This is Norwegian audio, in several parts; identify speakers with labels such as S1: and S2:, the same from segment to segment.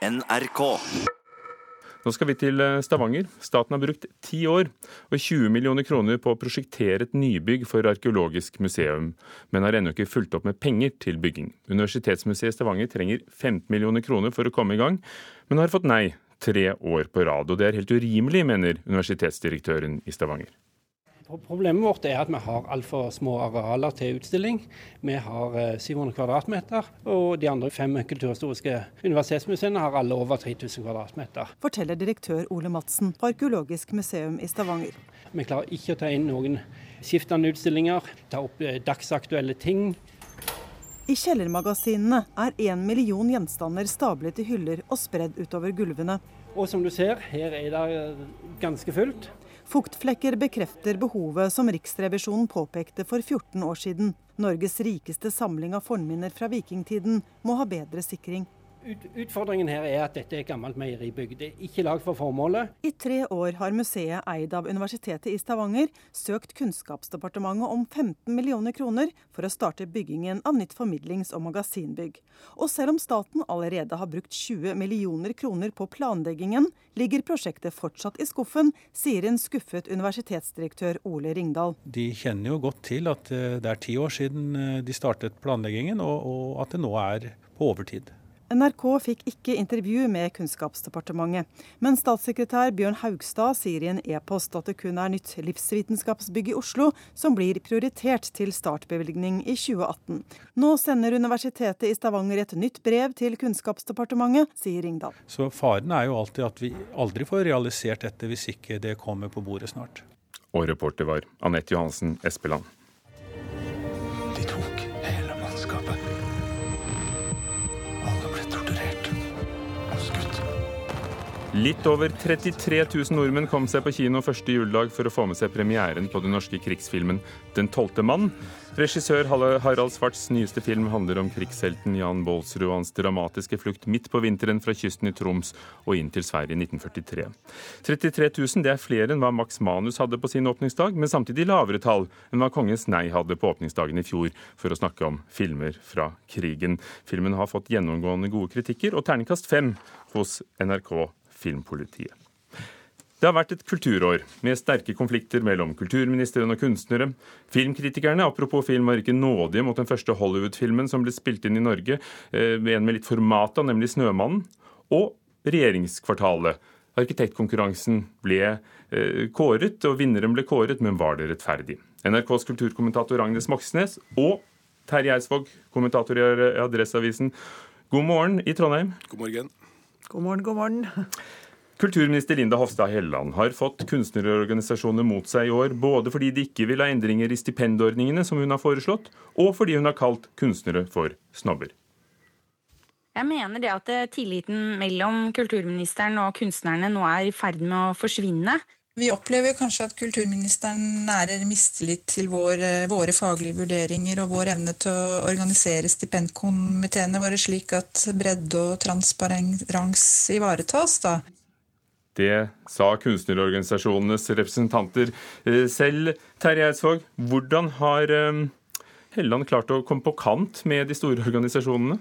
S1: NRK.
S2: Nå skal vi til eh, Stavanger. Staten har brukt ti år og 20 millioner kroner på å prosjektere et nybygg for arkeologisk museum, men har ennå ikke fulgt opp med penger til bygging. Universitetsmuseet Stavanger trenger 15 millioner kroner for å komme i gang, men har fått nei tre år på rad. Og det er helt urimelig, mener universitetsdirektøren i Stavanger.
S3: Problemet vårt er at vi har altfor små arealer til utstilling. Vi har 700 eh, kvadratmeter, og de andre fem kulturhistoriske universitetsmuseene har alle over 3000 kvadratmeter.
S4: Forteller direktør Ole Madsen på Arkeologisk museum i Stavanger.
S3: Vi klarer ikke å ta inn noen skiftende utstillinger, ta opp eh, dagsaktuelle ting.
S4: I kjellermagasinene er én million gjenstander stablet i hyller og spredd utover gulvene.
S3: Og som du ser, her er det eh, ganske fullt.
S4: Fuktflekker bekrefter behovet som Riksrevisjonen påpekte for 14 år siden. Norges rikeste samling av fornminner fra vikingtiden må ha bedre sikring.
S3: Utfordringen her er at dette er et gammelt meieribygg. Det er ikke lagd for formålet.
S4: I tre år har museet eid av Universitetet i Stavanger søkt Kunnskapsdepartementet om 15 millioner kroner for å starte byggingen av nytt formidlings- og magasinbygg. Og selv om staten allerede har brukt 20 millioner kroner på planleggingen, ligger prosjektet fortsatt i skuffen, sier en skuffet universitetsdirektør Ole Ringdal.
S5: De kjenner jo godt til at eh, det er ti år siden eh, de startet planleggingen, og at det nå er på overtid.
S4: NRK fikk ikke intervju med Kunnskapsdepartementet, men statssekretær Bjørn Haugstad sier i en e-post at det kun er nytt livsvitenskapsbygg i Oslo som blir prioritert til startbevilgning i 2018. Nå sender Universitetet i Stavanger et nytt brev til Kunnskapsdepartementet, sier Ringdal.
S5: Så faren er jo alltid at vi aldri får realisert dette hvis ikke det kommer på bordet snart.
S2: Og reporter var Anette Johansen Espeland. Litt over 33 000 nordmenn kom seg på kino første juledag for å få med seg premieren på den norske krigsfilmen 'Den tolvte mann'. Regissør Harald Svarts nyeste film handler om krigshelten Jan Baalsrud og hans dramatiske flukt midt på vinteren fra kysten i Troms og inn til Sverige i 1943. 33 000 det er flere enn hva Max Manus hadde på sin åpningsdag, men samtidig lavere tall enn hva Kongens nei hadde på åpningsdagen i fjor, for å snakke om filmer fra krigen. Filmen har fått gjennomgående gode kritikker og terningkast fem hos NRK filmpolitiet. Det har vært et kulturår med sterke konflikter mellom kulturministeren og kunstnere. Filmkritikerne apropos film var ikke nådige mot den første Hollywood-filmen som ble spilt inn i Norge, eh, en med litt formata, nemlig 'Snømannen', og regjeringskvartalet. Arkitektkonkurransen ble eh, kåret, og vinneren ble kåret, men var det rettferdig? NRKs kulturkommentator Agnes Moxnes og Terje Eidsvåg, kommentator i Adresseavisen. God morgen i Trondheim.
S6: God morgen.
S7: God morgen, god morgen.
S2: Kulturminister Linda Hofstad Helleland har fått kunstnerorganisasjoner mot seg i år, både fordi de ikke vil ha endringer i stipendordningene som hun har foreslått, og fordi hun har kalt kunstnere for snobber.
S8: Jeg mener det at tilliten mellom kulturministeren og kunstnerne nå er i ferd med å forsvinne.
S9: Vi opplever kanskje at kulturministeren nærer mistillit til vår, eh, våre faglige vurderinger og vår evne til å organisere stipendkomiteene våre slik at bredde og transparens ivaretas. Da.
S2: Det sa kunstnerorganisasjonenes representanter eh, selv. Terje Eidsvåg, hvordan har eh, Helleland klart å komme på kant med de store organisasjonene?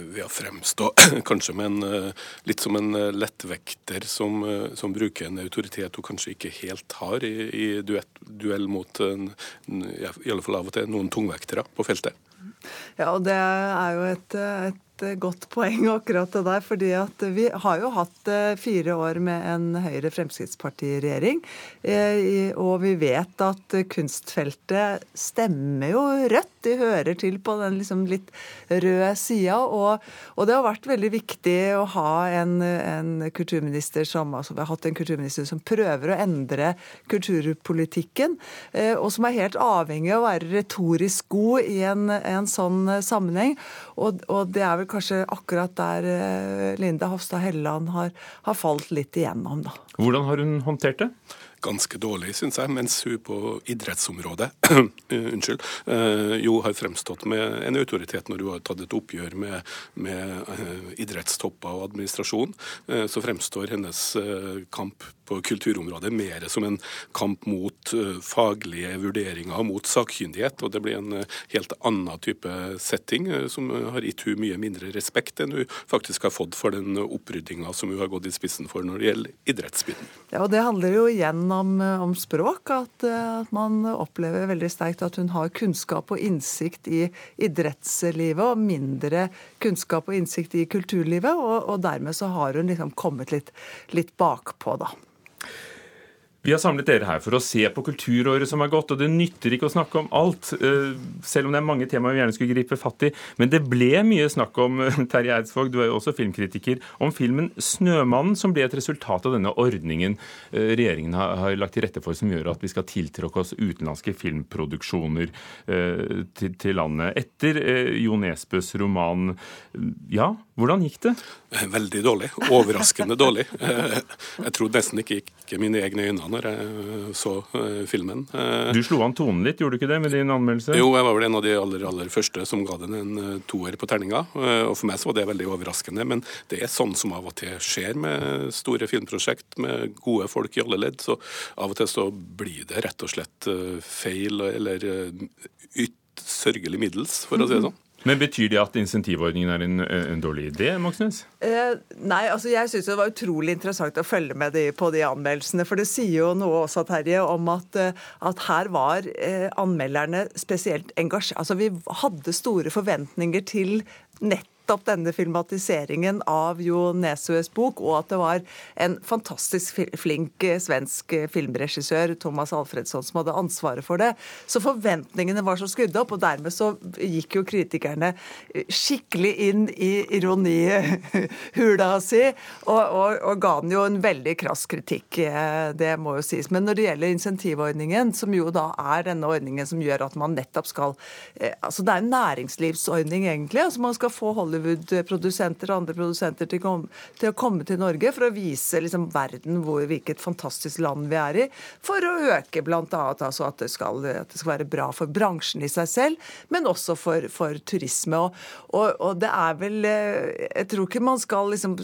S6: Ved å fremstå kanskje en, eh, litt som en eh, lettvekter som, eh, som, bruker en autoritet hun kanskje ikke helt har i, i duett, duell mot en, i alle fall av og til noen tungvektere på feltet.
S7: Ja, og det er jo et, et godt poeng akkurat det der. fordi at vi har jo hatt eh, fire år med en Høyre-Fremskrittsparti-regjering. Eh, og vi vet at kunstfeltet stemmer jo rødt. De hører til på den liksom litt røde sida. Og, og, det har vært veldig viktig å ha en, en kulturminister som altså vi har hatt en kulturminister som prøver å endre kulturpolitikken, eh, og som er helt avhengig av å være retorisk god i en, en sånn sammenheng. Og, og det er vel kanskje akkurat der eh, Linda Hofstad Helleland har, har, falt litt igjennom, da.
S2: Hvordan har hun håndtert det?
S6: ganske dårlig, syns jeg. Mens hun på idrettsområdet unnskyld, jo har fremstått med en autoritet når hun har tatt et oppgjør med, med idrettstopper og administrasjon. Så fremstår hennes kamp på kulturområdet mer som en kamp mot faglige vurderinger, mot sakkyndighet. Og det blir en helt annen type setting som har gitt hun mye mindre respekt enn hun faktisk har fått for den oppryddinga som hun har gått i spissen for når det gjelder idrettsbiten.
S7: Ja, og Det handler jo igjen om, om språk, at, at, man opplever veldig sterkt at hun har kunnskap og innsikt i idrettslivet, og mindre kunnskap og innsikt i kulturlivet. Og, og dermed så har hun liksom kommet litt, litt bakpå, da.
S2: Vi har samlet dere her for å se på kulturåret som har gått, og det nytter ikke å snakke om alt, eh, selv om det er mange temaer vi gjerne skulle gripe fatt i. Men det ble mye snakk om, eh, Terje Eidsvåg, du er jo også filmkritiker, om filmen 'Snømannen', som ble et resultat av denne ordningen eh, regjeringen har lagt til rette for, som gjør at vi skal tiltrekke oss utenlandske filmproduksjoner til landet. Etter Jo Nesbøs roman, ja, hvordan gikk det?
S6: Veldig dårlig. Overraskende dårlig. Jeg trodde nesten ikke gikk mine egne øyne når jeg så uh, filmen.
S2: Du slo an tonen litt, gjorde du ikke det, med din anmeldelse?
S6: Jo, jeg var vel en av de aller, aller første som ga den en toer på terninga. og for meg så var det veldig overraskende. Men det er sånn som av og til skjer med store filmprosjekt med gode folk i alle ledd. Så av og til så blir det rett og slett feil eller ytt sørgelig middels, for å si det sånn.
S2: Men Betyr det at insentivordningen er en, en dårlig idé? Moxnes?
S7: Eh, nei, altså jeg syns det var utrolig interessant å følge med de, på de anmeldelsene. For det sier jo noe også, Terje, om at, eh, at her var eh, anmelderne spesielt engasjert. Altså vi hadde store forventninger til nett nettopp denne filmatiseringen av Jo Nesøes bok, og at det var en fantastisk flink eh, svensk eh, filmregissør, Thomas Alfredsson, som hadde ansvaret for det. Så forventningene var så skrudd opp, og dermed så gikk jo kritikerne eh, skikkelig inn i ironihula si, og, og, og ga den jo en veldig krass kritikk. Det må jo sies. Men når det gjelder insentivordningen, som jo da er denne ordningen som gjør at man nettopp skal Altså det er en næringslivsordning, egentlig. altså Man skal få Hollywood Hollywood-produsenter og andre produsenter til, til, å komme til Norge for å vise liksom, verden hvor, hvilket fantastisk land vi er i, for å øke bl.a. Altså, at, det skal, at det skal være bra for bransjen i seg selv, men også for, for turisme. Og, og, og, det er vel eh, Jeg tror ikke man skal liksom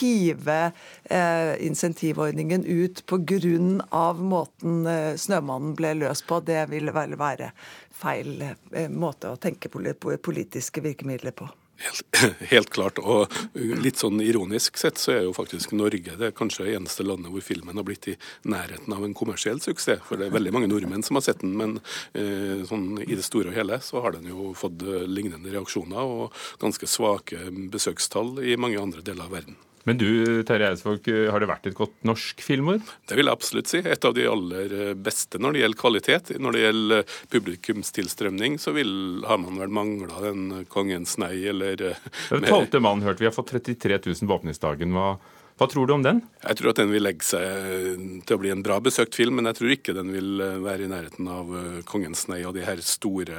S7: hive eh, insentivordningen ut pga. måten eh, Snømannen ble løst på. Det vil vel være feil eh, måte å tenke politiske virkemidler på.
S6: Helt, helt, klart. Og litt sånn ironisk sett så er jo faktisk Norge det kanskje eneste landet hvor filmen har blitt i nærheten av en kommersiell suksess. For det er veldig mange nordmenn som har sett den, men eh, sånn i det store og hele så har den jo fått eh, lignende reaksjoner og ganske svake besøkstall i mange andre deler av verden.
S2: Men du, Terje Eidsvåg, har det vært et godt norsk filmår?
S6: Det vil jeg absolutt si. Et av de aller beste når det gjelder kvalitet. Når det gjelder publikumstilstrømning, så vil, har man vel mangla den Kongens nei eller
S2: Den tolvte mann hørte vi har fått 33 000 på åpningsdagen. Hva hva tror du om den?
S6: Jeg tror at den vil legge seg til å bli en bra besøkt film, men jeg tror ikke den vil eh, være i nærheten av eh, Kongens nei og de her store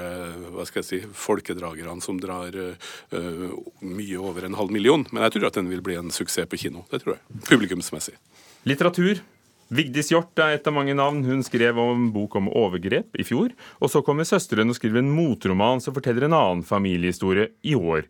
S6: hva skal jeg si, folkedragerne som drar uh, mye over en halv million. Men jeg tror at den vil bli en suksess på kino. Det tror jeg. Publikumsmessig.
S2: Litteratur. Vigdis Hjort er et av mange navn. Hun skrev om bok om overgrep i fjor. Og så kommer søsteren og skriver en motroman som forteller en annen familiehistorie i år.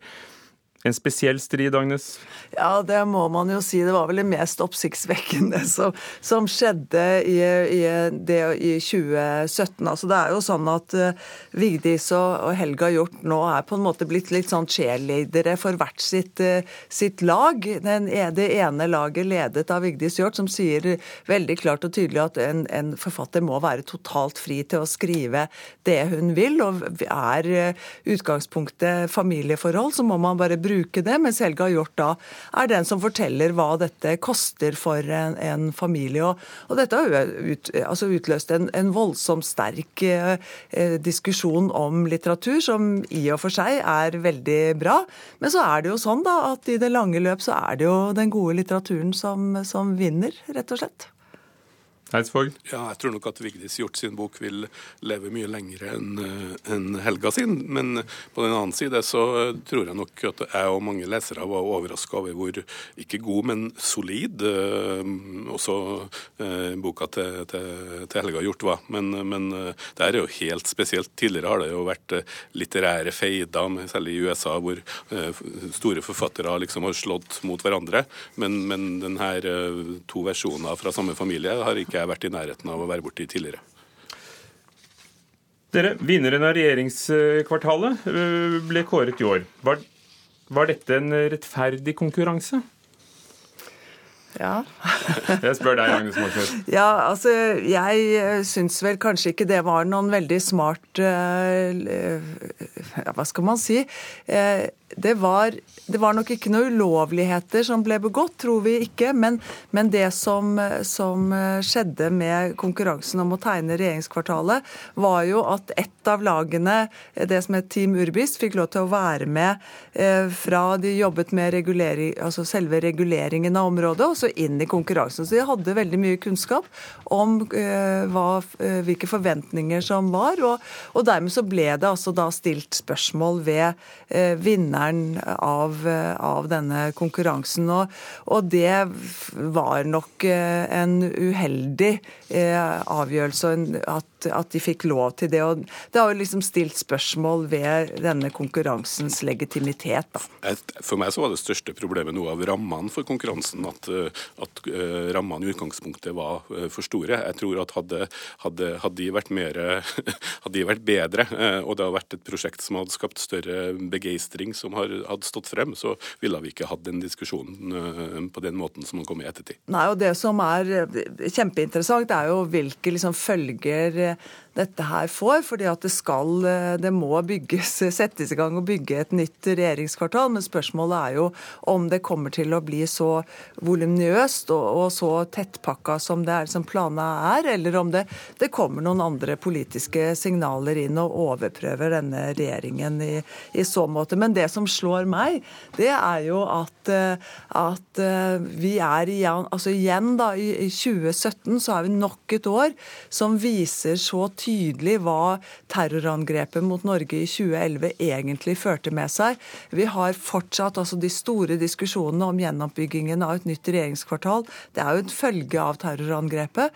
S2: En spesiell strid, Agnes?
S7: Ja, det må man jo si. Det var vel det mest oppsiktsvekkende som, som skjedde i, i, det, i, 2017. Altså, det er jo sånn at uh, Vigdis og, og, Helga Hjort nå er på en måte blitt litt sånn cheerleadere for hvert sitt, uh, sitt lag. Den, det ene laget ledet av Vigdis Hjort, som sier veldig klart og tydelig at en, en, forfatter må være totalt fri til å skrive det hun vil. Og er uh, utgangspunktet familieforhold, så må man bare bruke det, mens Helga Hjort da er den som forteller hva dette koster for en, en familie. Og, og, dette har ut, altså utløst en, en voldsomt sterk eh, eh, diskusjon om litteratur, som i og for seg er veldig bra. Men så er det jo sånn da at i det lange løp så er det jo den gode litteraturen som, som vinner, rett og slett.
S2: Eidsvåg?
S6: Ja, jeg tror nok at Vigdis Hjort sin bok vil leve mye lenger enn en Helga sin. Men på den annen side så tror jeg nok at jeg og mange lesere var overraska over hvor ikke god, men solid uh, også uh, boka til, til, til, Helga Hjort var. Men, men det det er jo helt spesielt. Tidligere har det jo vært litterære feider, særlig i USA, hvor store forfattere liksom har slått mot hverandre. Men, men denne to versjoner fra samme familie har ikke ikke jeg vært i nærheten av å være borti tidligere.
S2: Dere, Vinneren av regjeringskvartalet øh, ble kåret i år. Var, var dette en rettferdig konkurranse?
S7: Ja.
S2: jeg spør deg, Agnes Moxnes.
S7: Ja, altså, jeg eh, syns vel kanskje ikke det var noen veldig smart uh, Hva skal man si? Uh, det var, det var, nok ikke noen ulovligheter som ble begått, tror vi ikke. Men, men det som, som, skjedde med konkurransen om å tegne regjeringskvartalet, var jo at ett av lagene, det som het Team Urbis, fikk lov til å være med eh, fra de jobbet med regulering, altså selve reguleringen av området, og så inn i konkurransen. Så de hadde veldig mye kunnskap om eh, hva, eh, hvilke forventninger som var. Og, og, dermed så ble det altså da stilt spørsmål ved eh, vinneren vinneren av, av denne konkurransen. Og, og, det var nok eh, en uheldig eh, avgjørelse at, at, de fikk lov til det. Og det har jo liksom stilt spørsmål ved denne konkurransens legitimitet. Da.
S6: For meg så var det største problemet noe av rammene for konkurransen. At, eh, at rammene i utgangspunktet var for store. Jeg tror at hadde, hadde, hadde, de vært mer, hadde de vært bedre, og det hadde vært et prosjekt som hadde skapt større begeistring, som har, hadde stått frem, så ville vi ikke hatt den diskusjonen uh, på den måten som den kom i ettertid.
S7: Nei, og Det som er eh, kjempeinteressant, er jo hvilke liksom, følger eh, dette her får. fordi at det skal, det må bygges, settes i gang og bygge et nytt regjeringskvartal. Men spørsmålet er jo om det kommer til å bli så voluminøst og, og, så tettpakka som det er som planene er, eller om det, det, kommer noen andre politiske signaler inn og overprøver denne regjeringen i, i så måte. Men det som slår meg, det er jo at, at vi er igjen, altså igjen da, i 2017 så er vi nok et år som viser så tydelig hva terrorangrepet mot Norge i 2011 egentlig førte med seg. Vi har fortsatt altså de store diskusjonene om gjenoppbyggingen av et nytt regjeringskvartal. Det er jo en følge av terrorangrepet.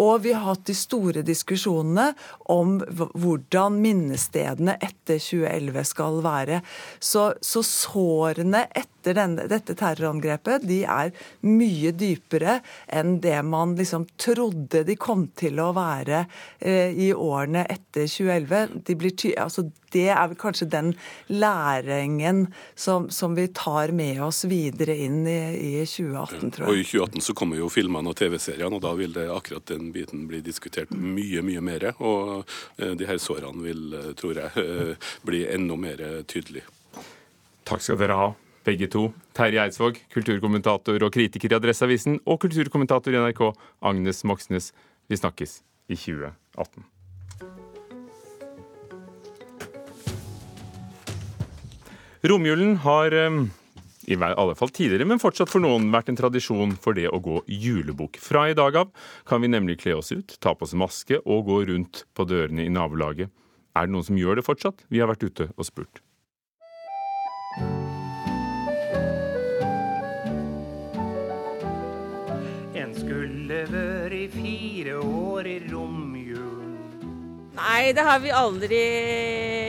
S7: Og vi har hatt de store diskusjonene om hvordan minnestedene etter 2011 skal være. Så, så sårene etter denne, dette terrorangrepet de er mye dypere enn det man liksom trodde de kom til å være eh, i årene etter 2011. De blir ty altså, det er kanskje den læringen som, som, vi tar med oss videre inn i, i 2018, tror jeg.
S6: Og I 2018 så kommer jo filmene og TV-seriene, og da vil det akkurat den biten bli diskutert mye, mye mer. Og eh, de her sårene vil, eh, tror jeg, eh, bli enda mer tydelige.
S2: Takk skal dere ha begge to. Terje Eidsvåg, kulturkommentator og kritiker i Adresseavisen, og kulturkommentator i NRK, Agnes Moxnes. Vi snakkes i 2018. Romjulen har eh, i alle fall tidligere, men fortsatt for noen vært en tradisjon for det å gå julebukk. Fra i dag av kan vi nemlig kle oss ut, ta på oss maske og gå rundt på dørene i nabolaget. Er det noen som gjør det fortsatt? Vi har vært ute og spurt.
S1: Fire år i romjulen
S10: Nei, det har vi aldri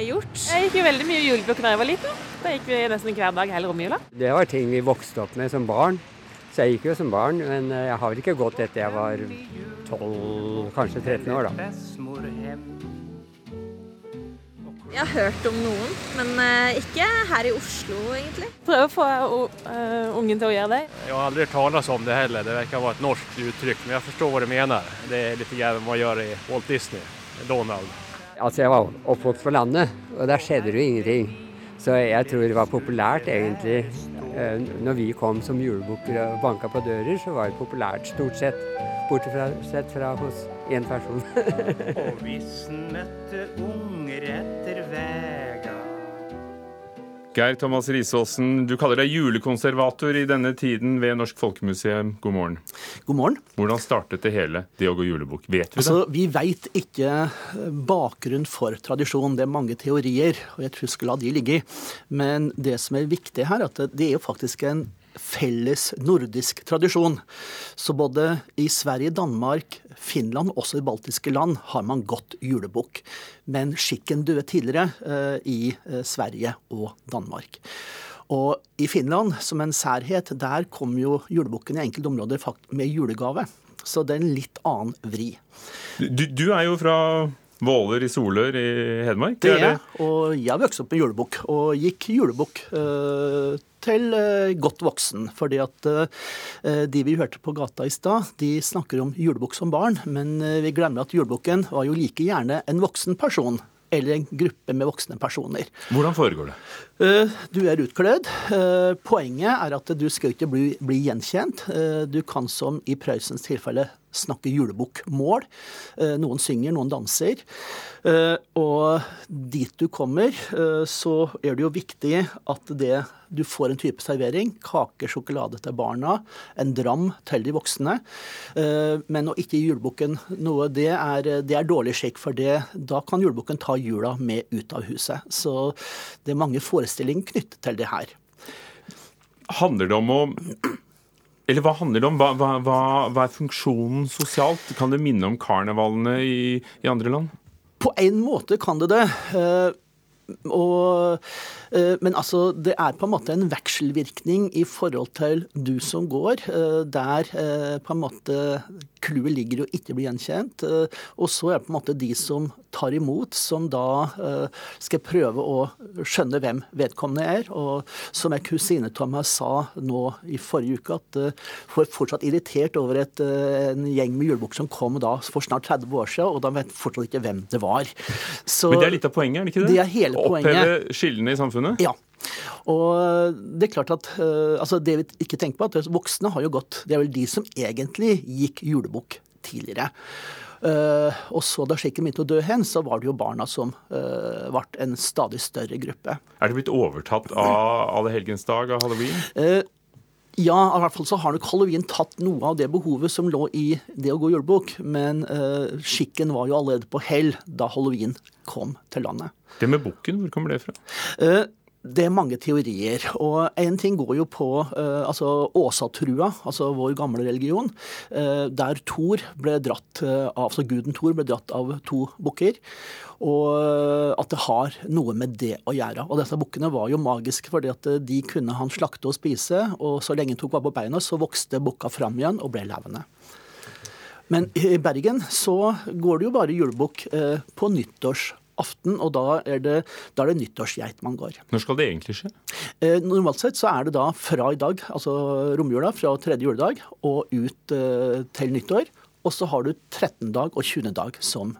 S10: gjort. Jeg gikk jo veldig mye julebukk da jeg var liten. Da gikk vi nesten hver dag hele romjula.
S11: Det var ting vi vokste opp med som barn. Så jeg gikk jo som barn, men eh, jeg har vel ikke gått etter jeg var 12, kanskje 13 år, da.
S12: Jeg har hørt om noen, men eh, ikke her i Oslo, egentlig.
S10: Prøve å få uh, ungen til å gjøre det.
S13: Jeg har aldri hørt om det heller. Det virker å være et norsk uttrykk, men jeg forstår hva du mener. Det er litt grann man gjør i Walt Disney. Donald.
S11: Altså, jeg var oppvokst på landet, og der skjedde det jo ingenting. Så jeg tror det var populært, egentlig. Eh, når vi kom som julebukker og banka på dører, så var det populært stort sett. Bortsett fra hos én person.
S1: og hvis møtte unger etter vega
S2: Geir Thomas Risaasen, du kaller deg julekonservator i denne tiden ved Norsk Folkemuseum. God morgen.
S14: God morgen.
S2: Hvordan startet det hele, det å gå julebukk? Vet vi det?
S14: Altså, vi veit ikke bakgrunn for tradisjon. Det er mange teorier, og jeg tror skal la de ligge. Men det som er viktig her, er at det er jo faktisk en felles nordisk tradisjon. Så både i Sverige, Danmark, Finland også i baltiske land har man gått julebukk. Men skikken døde tidligere eh, i eh, Sverige og Danmark. Og i Finland, som en særhet, der kom jo julebukken i enkelte områder med julegave. Så det er en litt annen vri.
S2: Du, du er jo fra Våler i Solør i Hedmark?
S14: Det er jeg, og jeg vokste opp med julebukk, og gikk julebukk eh, til eh, godt voksen. Fordi at eh, de vi hørte på gata i stad, de snakker om julebukk som barn, men eh, vi glemmer at julebukken var jo like gjerne en voksen person eller en gruppe med voksne personer.
S2: Hvordan foregår det?
S14: Du er utkledd. Poenget er at du skal ikke bli, bli gjenkjent. Du kan som i Prøysens tilfelle snakke julebukkmål. Noen synger, noen danser. Og dit du kommer, så er det jo viktig at det, du får en type servering. Kake, sjokolade til barna, en dram til de voksne. Men å ikke gi julebukken noe, det er, det er dårlig skikk. For det, da kan julebukken ta jula med ut av huset. Så det er mange forestillinger knyttet til det her.
S2: Handler det om å eller hva handler det om? Hva, hva, hva, hva, er funksjonen sosialt? Kan det minne om karnevalene i, i andre land?
S14: På en måte kan det det. Og, uh, men altså, det er på en måte en vekselvirkning i forhold til du som går, uh, der på en måte clouet ligger å ikke bli gjenkjent. Og så er det på en måte de som tar imot, som da uh, skal prøve å skjønne hvem vedkommende er. Og som ei kusine av meg sa nå i forrige uke, at hun er fortsatt irritert over et, en gjeng med julebukker som kom da for snart 30 år siden, og da vet fortsatt ikke hvem det var.
S2: Så, Men det er litt av poenget, er det ikke det?
S14: Det er hele poenget.
S2: Oppheve skillene i samfunnet?
S14: Ja. Og det er klart at altså Det vi ikke tenker på, at voksne har jo gått Det er vel de som egentlig gikk julebukk tidligere. Uh, og så da skikken begynte å dø hen, så var det jo barna som uh, ble en stadig større gruppe.
S2: Er det blitt overtatt av allehelgensdag, av halloween?
S14: Uh, ja, i hvert fall så har nok halloween tatt noe av det behovet som lå i det å gå julebukk. Men skikken var jo allerede på hell da halloween kom til landet.
S2: Det med bukken, hvor kommer det fra?
S14: Det er mange teorier. og Én ting går jo på uh, altså Åsatrua, altså vår gamle religion, uh, der Thor ble dratt uh, av, altså guden Thor ble dratt av to bukker. Og at det har noe med det å gjøre. Og disse bukkene var jo magiske fordi at de kunne han slakte og spise, og så lenge han tok vare på beina, så vokste bukka fram igjen og ble levende. Men i Bergen så går det jo bare julebukk på nyttårs aften, og da er det, da er det nyttårsgeit man går.
S2: Når skal det egentlig skje?
S14: Eh, normalt sett så er det da fra i dag, altså romjula, fra tredje juledag og ut eh, til nyttår. Og så har du 13. dag og 20. dag som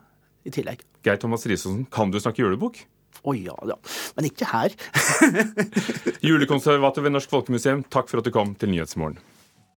S14: i tillegg.
S2: Geir Thomas Risaasen, kan du snakke julebukk?
S14: Å oh, ja, ja. Men ikke her.
S2: Julekonservator ved Norsk Folkemuseum, takk for at du kom til Nyhetsmorgen.